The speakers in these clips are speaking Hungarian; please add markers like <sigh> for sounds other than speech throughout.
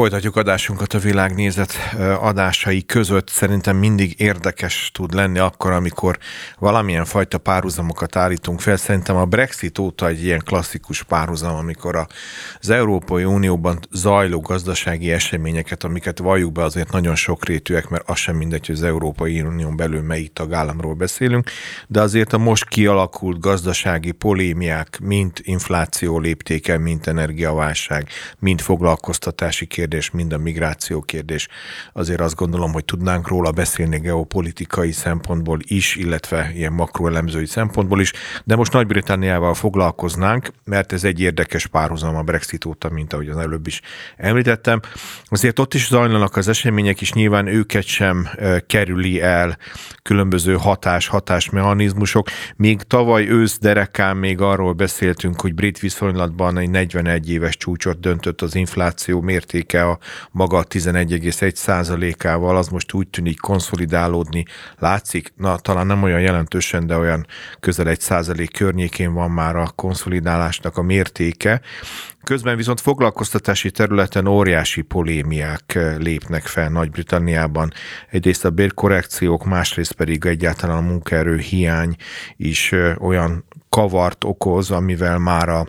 Folytatjuk adásunkat a világnézet adásai között. Szerintem mindig érdekes tud lenni akkor, amikor valamilyen fajta párhuzamokat állítunk fel. Szerintem a Brexit óta egy ilyen klasszikus párhuzam, amikor az Európai Unióban zajló gazdasági eseményeket, amiket valljuk be azért nagyon sokrétűek, mert az sem mindegy, hogy az Európai Unión belül melyik tagállamról beszélünk, de azért a most kialakult gazdasági polémiák, mint infláció léptéke, mint energiaválság, mint foglalkoztatási kérdés, mind a migráció kérdés. Azért azt gondolom, hogy tudnánk róla beszélni geopolitikai szempontból is, illetve ilyen makroelemzői szempontból is, de most Nagy-Britanniával foglalkoznánk, mert ez egy érdekes párhuzam a Brexit óta, mint ahogy az előbb is említettem. Azért ott is zajlanak az események, és nyilván őket sem kerüli el különböző hatás-hatásmechanizmusok. Még tavaly ősz derekán még arról beszéltünk, hogy brit viszonylatban egy 41 éves csúcsot döntött az infláció mértéke a maga 11,1 ával az most úgy tűnik konszolidálódni látszik. Na, talán nem olyan jelentősen, de olyan közel egy százalék környékén van már a konszolidálásnak a mértéke. Közben viszont foglalkoztatási területen óriási polémiák lépnek fel Nagy-Britanniában. Egyrészt a bérkorrekciók, másrészt pedig egyáltalán a munkaerő hiány is olyan kavart okoz, amivel már a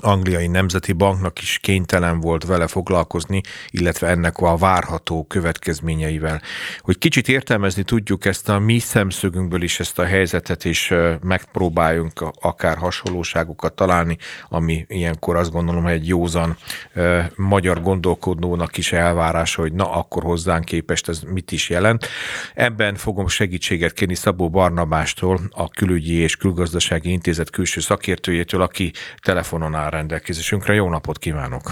angliai nemzeti banknak is kénytelen volt vele foglalkozni, illetve ennek a várható következményeivel. Hogy kicsit értelmezni tudjuk ezt a mi szemszögünkből is ezt a helyzetet, és megpróbáljunk akár hasonlóságokat találni, ami ilyenkor azt gondolom, hogy egy józan magyar gondolkodónak is elvárása, hogy na akkor hozzánk képest ez mit is jelent. Ebben fogom segítséget kérni Szabó Barnabástól, a Külügyi és Külgazdasági Intézet külső szakértőjétől, aki telefonon áll rendelkezésünkre. Jó napot kívánok!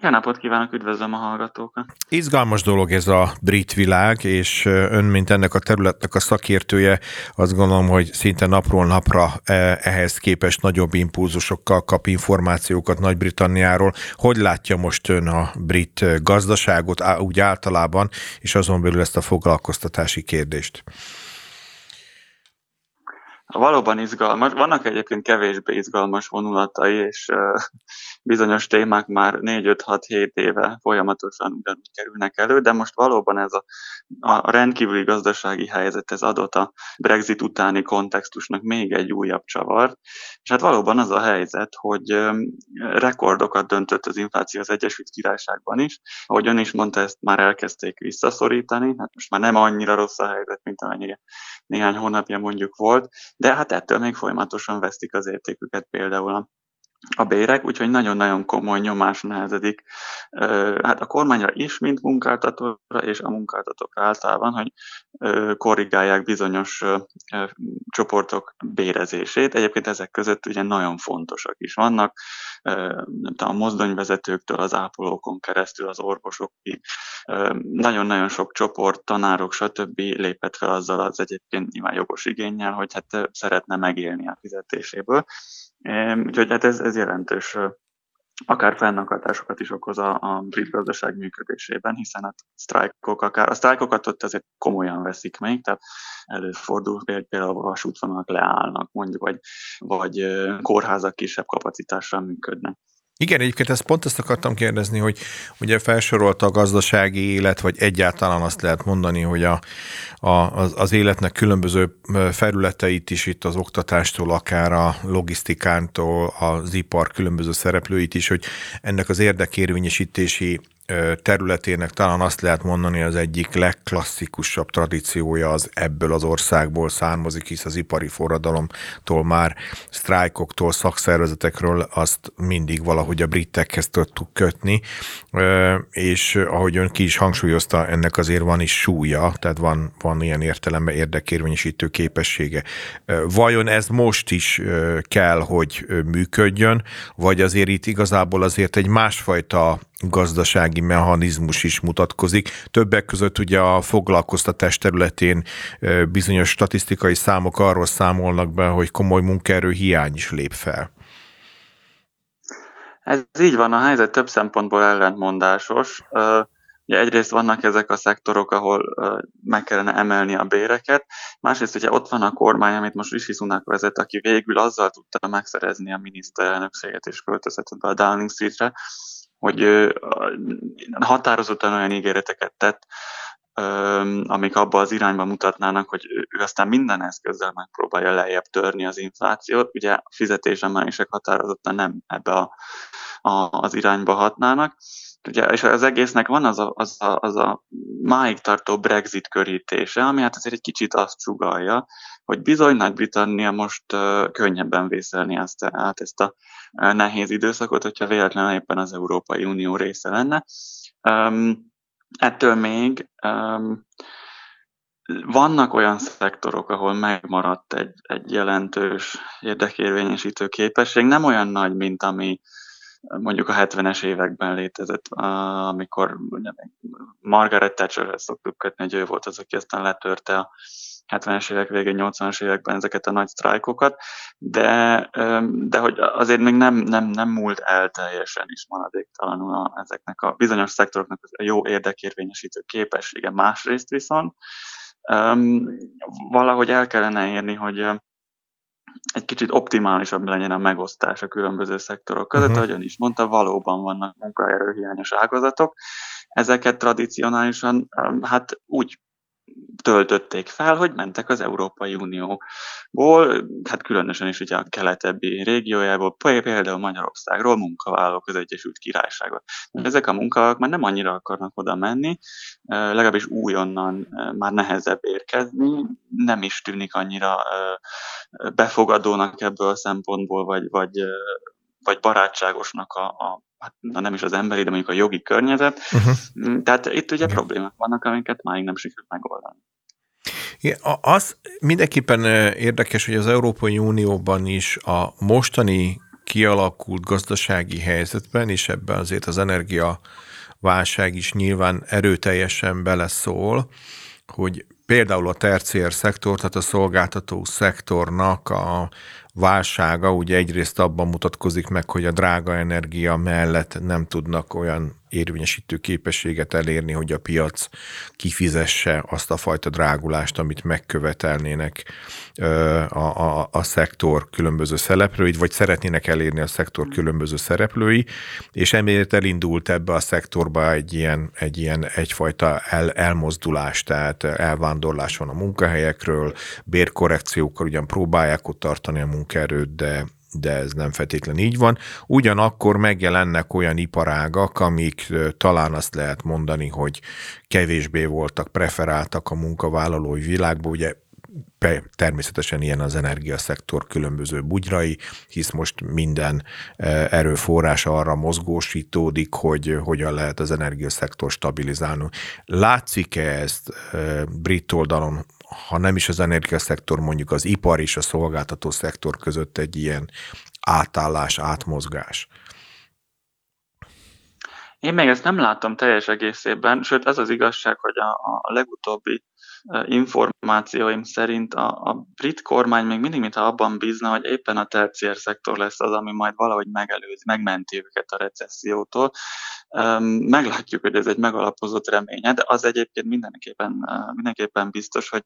Jó napot kívánok, üdvözlöm a hallgatókat! Izgalmas dolog ez a brit világ, és ön, mint ennek a területnek a szakértője, azt gondolom, hogy szinte napról napra e, ehhez képest nagyobb impulzusokkal kap információkat Nagy-Britanniáról. Hogy látja most ön a brit gazdaságot úgy általában, és azon belül ezt a foglalkoztatási kérdést? Valóban izgalmas. Vannak egyébként kevésbé izgalmas vonulatai, és bizonyos témák már 4-5-6-7 éve folyamatosan ugyanúgy kerülnek elő, de most valóban ez a, a rendkívüli gazdasági helyzet, ez adott a Brexit utáni kontextusnak még egy újabb csavart, és hát valóban az a helyzet, hogy rekordokat döntött az infláció az Egyesült Királyságban is, ahogy ön is mondta, ezt már elkezdték visszaszorítani, hát most már nem annyira rossz a helyzet, mint amennyire néhány hónapja mondjuk volt, de hát ettől még folyamatosan vesztik az értéküket például a a bérek, úgyhogy nagyon-nagyon komoly nyomás nehezedik hát a kormányra is, mint munkáltatóra, és a munkáltatók általában, hogy korrigálják bizonyos csoportok bérezését. Egyébként ezek között ugye nagyon fontosak is vannak, nem tudom, a mozdonyvezetőktől, az ápolókon keresztül, az orvosokig. Nagyon-nagyon sok csoport, tanárok, stb. lépett fel azzal az egyébként nyilván jogos igényel, hogy hát szeretne megélni a fizetéséből. Úgyhogy hát ez, ez jelentős akár fennakadásokat is okoz a, a brit gazdaság működésében, hiszen a sztrájkok akár, a sztrájkokat ott azért komolyan veszik még, tehát előfordul például a vasútvonalak leállnak, mondjuk, vagy, vagy kórházak kisebb kapacitással működnek. Igen, egyébként ezt pont ezt akartam kérdezni, hogy ugye felsorolta a gazdasági élet, vagy egyáltalán azt lehet mondani, hogy a, a, az, életnek különböző felületeit is itt az oktatástól, akár a logisztikántól, az ipar különböző szereplőit is, hogy ennek az érdekérvényesítési területének talán azt lehet mondani, az egyik legklasszikusabb tradíciója az ebből az országból származik, hisz az ipari forradalomtól már sztrájkoktól, szakszervezetekről azt mindig valahogy a britekhez tudtuk kötni, és ahogy ön ki is hangsúlyozta, ennek azért van is súlya, tehát van, van ilyen értelemben érdekérvényesítő képessége. Vajon ez most is kell, hogy működjön, vagy azért itt igazából azért egy másfajta gazdasági mechanizmus is mutatkozik. Többek között ugye a foglalkoztatás területén bizonyos statisztikai számok arról számolnak be, hogy komoly munkaerő hiány is lép fel. Ez így van, a helyzet több szempontból ellentmondásos. Ugye egyrészt vannak ezek a szektorok, ahol meg kellene emelni a béreket, másrészt ugye ott van a kormány, amit most Rishi Sunak vezet, aki végül azzal tudta megszerezni a miniszterelnökséget és költözetet be a Downing Streetre, hogy határozottan olyan ígéreteket tett, amik abba az irányba mutatnának, hogy ő aztán minden eszközzel megpróbálja lejjebb törni az inflációt. Ugye a fizetésemelések határozottan nem ebbe a, a, az irányba hatnának. Ugye, és az egésznek van az a, az, a, az a máig tartó Brexit körítése, ami hát azért egy kicsit azt sugalja, hogy bizony Nagy-Britannia most könnyebben vészelni ezt, át ezt a nehéz időszakot, hogyha véletlenül éppen az Európai Unió része lenne. Um, ettől még um, vannak olyan szektorok, ahol megmaradt egy, egy jelentős érdekérvényesítő képesség, nem olyan nagy, mint ami mondjuk a 70-es években létezett, amikor Margaret Thatcherhez szoktuk kötni, hogy ő volt az, aki aztán letörte a 70-es évek végén, 80-as években ezeket a nagy sztrájkokat, de, de hogy azért még nem, nem, nem múlt el teljesen is maradéktalanul a, ezeknek a bizonyos szektoroknak a jó érdekérvényesítő képessége. Másrészt viszont um, valahogy el kellene érni, hogy egy kicsit optimálisabb legyen a megosztás a különböző szektorok között, uh-huh. ahogyan is mondta, valóban vannak munkaerőhiányos ágazatok. Ezeket tradicionálisan hát úgy töltötték fel, hogy mentek az Európai Unióból, hát különösen is ugye a keletebbi régiójából, például Magyarországról munkavállalók az Egyesült Királyságot. Ezek a munkavállalók már nem annyira akarnak oda menni, legalábbis újonnan már nehezebb érkezni, nem is tűnik annyira befogadónak ebből a szempontból, vagy, vagy, vagy barátságosnak a, a hát, na nem is az emberi, de mondjuk a jogi környezet. Uh-huh. Tehát itt ugye Igen. problémák vannak, amiket máig nem sikerült megoldani. Igen, az mindenképpen érdekes, hogy az Európai Unióban is a mostani kialakult gazdasági helyzetben, és ebben azért az energia válság is nyilván erőteljesen beleszól, hogy például a terciér szektor, tehát a szolgáltató szektornak a válsága ugye egyrészt abban mutatkozik meg, hogy a drága energia mellett nem tudnak olyan érvényesítő képességet elérni, hogy a piac kifizesse azt a fajta drágulást, amit megkövetelnének a, a, a szektor különböző szereplői, vagy szeretnének elérni a szektor különböző szereplői, és emiatt elindult ebbe a szektorba egy ilyen, egy ilyen egyfajta el, elmozdulás, tehát elvándorlás van a munkahelyekről, bérkorrekciókkal ugyan próbálják ott tartani a munkaerőt, de de ez nem feltétlenül így van. Ugyanakkor megjelennek olyan iparágak, amik talán azt lehet mondani, hogy kevésbé voltak preferáltak a munkavállalói világban, ugye természetesen ilyen az energiaszektor különböző bugyrai, hisz most minden erőforrás arra mozgósítódik, hogy hogyan lehet az energiaszektor stabilizálni. Látszik-e ezt brit oldalon, ha nem is az energiaszektor, mondjuk az ipar és a szolgáltató szektor között egy ilyen átállás, átmozgás? Én még ezt nem látom teljes egészében, sőt ez az igazság, hogy a, a legutóbbi információim szerint a, a brit kormány még mindig, mintha abban bízna, hogy éppen a terciér szektor lesz az, ami majd valahogy megelőzi, megmenti őket a recessziótól. Meglátjuk, hogy ez egy megalapozott reménye, de az egyébként mindenképpen, mindenképpen biztos, hogy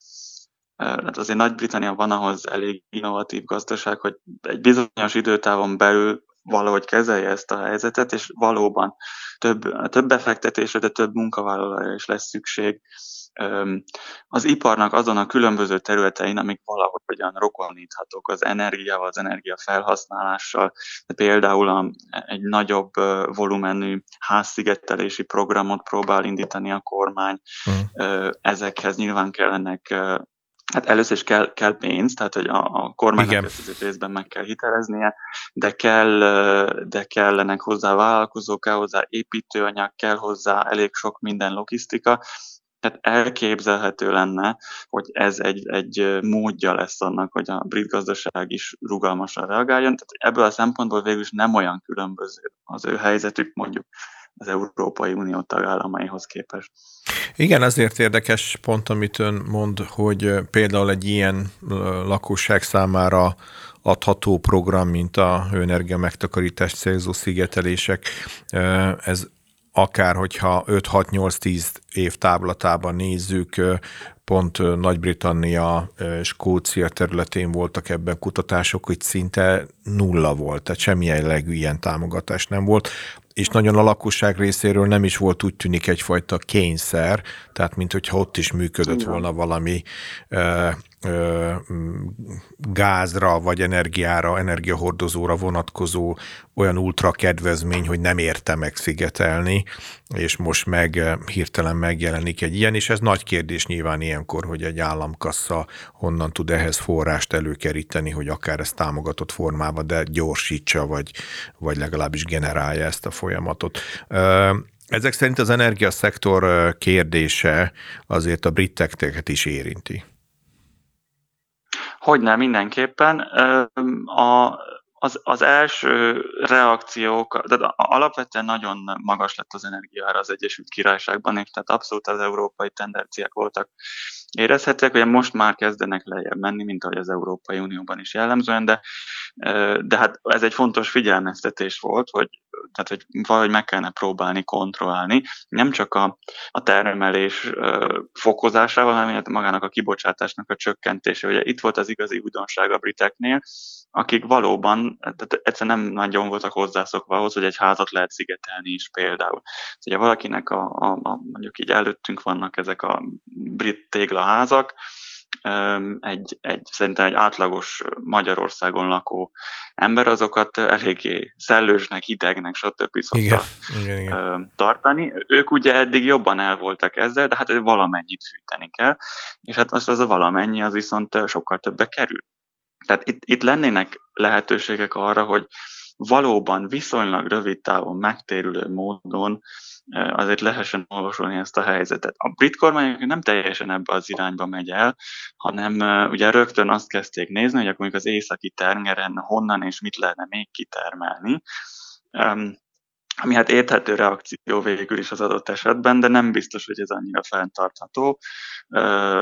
hát azért Nagy-Britannia van ahhoz elég innovatív gazdaság, hogy egy bizonyos időtávon belül valahogy kezelje ezt a helyzetet, és valóban több, több befektetésre, de több munkavállalóra is lesz szükség az iparnak azon a különböző területein, amik valahogyan rokoníthatók az energiával, az energia felhasználással, de például a, egy nagyobb volumenű házszigetelési programot próbál indítani a kormány, mm. ezekhez nyilván kellenek Hát először is kell, kell pénz, tehát hogy a, a kormánynak ezt részben meg kell hiteleznie, de, kell, de kellenek hozzá vállalkozók, kell hozzá építőanyag, kell hozzá elég sok minden logisztika, tehát elképzelhető lenne, hogy ez egy, egy módja lesz annak, hogy a brit gazdaság is rugalmasan reagáljon. Tehát ebből a szempontból végül is nem olyan különböző az ő helyzetük mondjuk az Európai Unió tagállamaihoz képest. Igen, azért érdekes pont, amit ön mond, hogy például egy ilyen lakosság számára adható program, mint a hőenergia megtakarítás célzó szigetelések, ez akár hogyha 5-6-8-10 év táblatában nézzük, pont Nagy-Britannia, Skócia területén voltak ebben kutatások, hogy szinte nulla volt, tehát semmilyen jellegű ilyen támogatás nem volt. És nagyon a lakosság részéről nem is volt úgy tűnik egyfajta kényszer, tehát mint hogyha ott is működött volna valami gázra vagy energiára, energiahordozóra vonatkozó olyan ultra kedvezmény, hogy nem érte meg szigetelni, és most meg hirtelen megjelenik egy ilyen, és ez nagy kérdés nyilván ilyenkor, hogy egy államkassa honnan tud ehhez forrást előkeríteni, hogy akár ezt támogatott formában, de gyorsítsa, vagy, vagy legalábbis generálja ezt a folyamatot. Ezek szerint az energiaszektor kérdése azért a britteket is érinti. Hogyne, mindenképpen. A, az, az első reakciók, de alapvetően nagyon magas lett az energiára az Egyesült Királyságban, és tehát abszolút az európai tendenciák voltak érezhetőek, hogy most már kezdenek lejjebb menni, mint ahogy az Európai Unióban is jellemzően, de, de hát ez egy fontos figyelmeztetés volt, hogy, tehát, hogy valahogy meg kellene próbálni kontrollálni, nem csak a, a termelés fokozásával, hanem magának a kibocsátásnak a csökkentése. Ugye itt volt az igazi újdonság a briteknél, akik valóban tehát egyszerűen nem nagyon voltak hozzászokva ahhoz, hogy egy házat lehet szigetelni is például. Ugye valakinek a, a, a mondjuk így előttünk vannak ezek a brit téglaházak, egy, egy, szerintem egy átlagos Magyarországon lakó ember azokat eléggé szellősnek, hidegnek, stb. Igen, igen, igen. tartani. Ők ugye eddig jobban el voltak ezzel, de hát valamennyit fűteni kell, és hát az, az a valamennyi az viszont sokkal többe kerül. Tehát itt, itt lennének lehetőségek arra, hogy valóban viszonylag rövid távon megtérülő módon azért lehessen olvasolni ezt a helyzetet. A brit kormány nem teljesen ebbe az irányba megy el, hanem ugye rögtön azt kezdték nézni, hogy akkor az északi tengeren honnan és mit lehetne még kitermelni ami hát érthető reakció végül is az adott esetben, de nem biztos, hogy ez annyira fenntartható.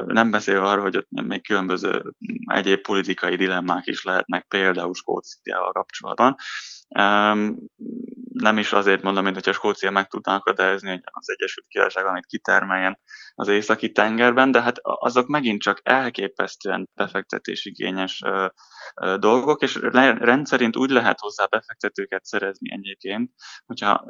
Nem beszélve arról, hogy ott még különböző egyéb politikai dilemmák is lehetnek, például Skóciával kapcsolatban. Nem is azért mondom, mint hogyha Skócia meg tudná akadályozni, hogy az Egyesült Királyság amit kitermeljen az északi tengerben, de hát azok megint csak elképesztően befektetésigényes dolgok, és rendszerint úgy lehet hozzá befektetőket szerezni egyébként, hogyha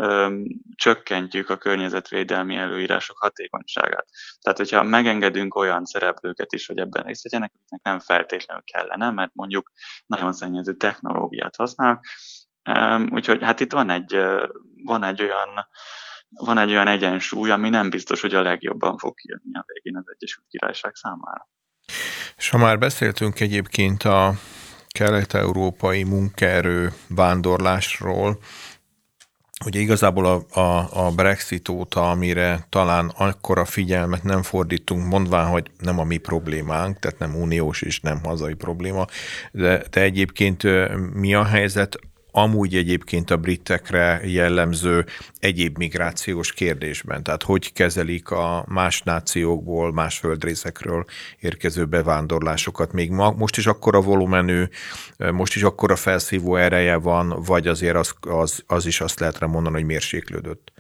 csökkentjük a környezetvédelmi előírások hatékonyságát. Tehát, hogyha megengedünk olyan szereplőket is, hogy ebben részt vegyenek, nem feltétlenül kellene, mert mondjuk nagyon szennyező technológiát használnak, Úgyhogy hát itt van egy, van egy olyan van egy olyan egyensúly, ami nem biztos, hogy a legjobban fog kijönni a végén az Egyesült Királyság számára. És ha már beszéltünk egyébként a kelet-európai munkaerő vándorlásról, Ugye igazából a, a, a Brexit óta, amire talán akkora figyelmet nem fordítunk, mondván, hogy nem a mi problémánk, tehát nem uniós és nem hazai probléma, de, de egyébként mi a helyzet amúgy egyébként a britekre jellemző egyéb migrációs kérdésben. Tehát hogy kezelik a más nációkból, más földrészekről érkező bevándorlásokat. Még ma, most is akkora volumenű, most is akkora felszívó ereje van, vagy azért az, az, az is azt lehetre mondani, hogy mérséklődött.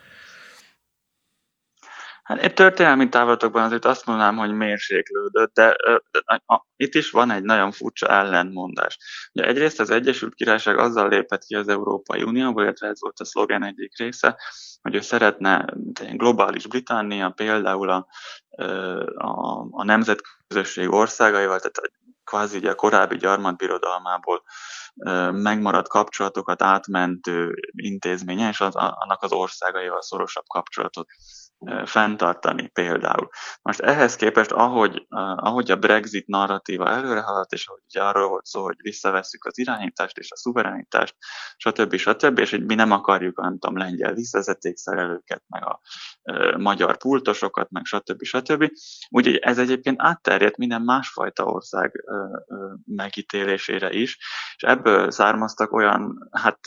Hát egy történelmi távolatokban azért azt mondanám, hogy mérséklődött, de itt is van egy nagyon furcsa ellentmondás. Ugye egyrészt az Egyesült Királyság azzal lépett ki az Európai Unióból, illetve ez volt a szlogen egyik része, hogy ő szeretne globális Britannia, például a, a, a nemzetközösség országaival, tehát kvázi ugye a korábbi gyarmatbirodalmából megmaradt kapcsolatokat átmentő intézménye, és az, annak az országaival szorosabb kapcsolatot fenntartani például. Most ehhez képest, ahogy, ahogy a Brexit narratíva előre haladt, és ahogy ugye arról volt szó, hogy visszavesszük az irányítást és a szuverenitást, stb. stb., és hogy mi nem akarjuk, nem tudom, lengyel visszazetékszerelőket, meg a e, magyar pultosokat, meg stb. stb. Úgyhogy ez egyébként átterjedt minden másfajta ország e, e, megítélésére is, és ebből származtak olyan, hát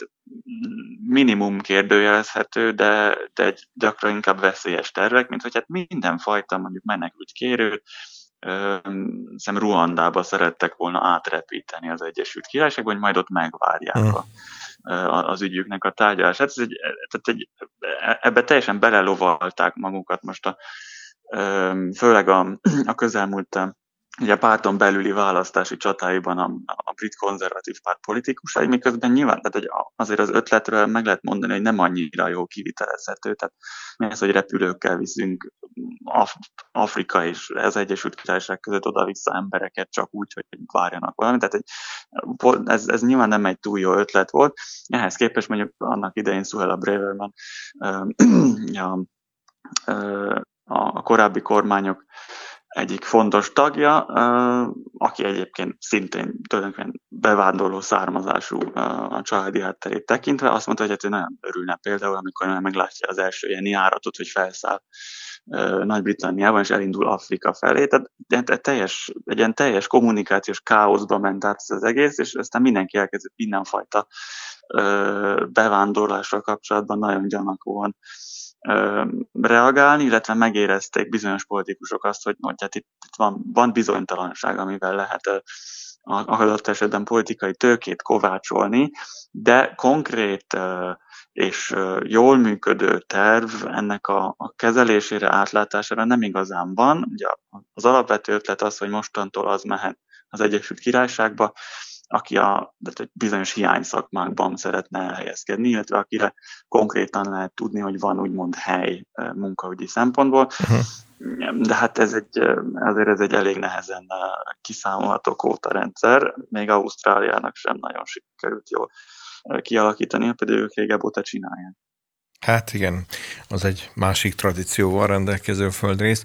minimum kérdőjelezhető, de, de gyakran inkább veszélyes tervek, mint hogy hát mindenfajta mondjuk menekült kérő, szem Ruandába szerettek volna átrepíteni az Egyesült Királyságban, hogy majd ott megvárják mm. a, az ügyüknek a tárgyalását. Ez egy, tehát egy, ebbe teljesen belelovalták magukat most a, főleg a, a közelmúlt ugye a párton belüli választási csatáiban a, a brit konzervatív párt politikusai, miközben nyilván, tehát hogy azért az ötletről meg lehet mondani, hogy nem annyira jó kivitelezhető, tehát mi az, hogy repülőkkel viszünk Af- Afrika és az Egyesült Királyság között oda-vissza embereket csak úgy, hogy várjanak valamit, tehát hogy ez, ez nyilván nem egy túl jó ötlet volt, ehhez képest mondjuk annak idején Suhela Braverman <clears throat> a, a korábbi kormányok egyik fontos tagja, aki egyébként szintén tulajdonképpen bevándorló származású a családi hátterét tekintve, azt mondta, hogy hát nagyon örülne például, amikor meglátja az első ilyen járatot, hogy felszáll Nagy-Britanniában, és elindul Afrika felé. Tehát teljes, egy ilyen teljes kommunikációs káoszba ment át az egész, és aztán mindenki elkezdett mindenfajta bevándorlásra kapcsolatban nagyon gyanakóan reagálni, illetve megérezték bizonyos politikusok azt, hogy, hát itt, itt van, van bizonytalanság, amivel lehet a adott esetben politikai tőkét kovácsolni, de konkrét és jól működő terv ennek a, a kezelésére, átlátására nem igazán van. Ugye az alapvető ötlet az, hogy mostantól az mehet az Egyesült Királyságba, aki a de bizonyos hiányszakmákban szeretne elhelyezkedni, illetve akire konkrétan lehet tudni, hogy van úgymond hely munkaügyi szempontból. Uh-huh. De hát ez egy, azért ez egy elég nehezen kiszámolható rendszer, még Ausztráliának sem nagyon sikerült jól kialakítani, pedig ők régebb óta csinálják. Hát igen, az egy másik tradícióval rendelkező földrész.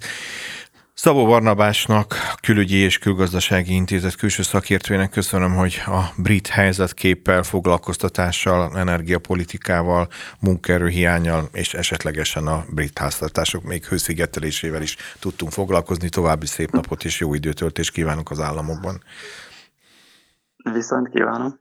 Szabó Barnabásnak, külügyi és külgazdasági intézet külső szakértőjének köszönöm, hogy a brit helyzetképpel, foglalkoztatással, energiapolitikával, munkaerőhiányjal és esetlegesen a brit háztartások még hőszigetelésével is tudtunk foglalkozni. További szép napot és jó időtöltést kívánok az államokban. Viszont kívánom.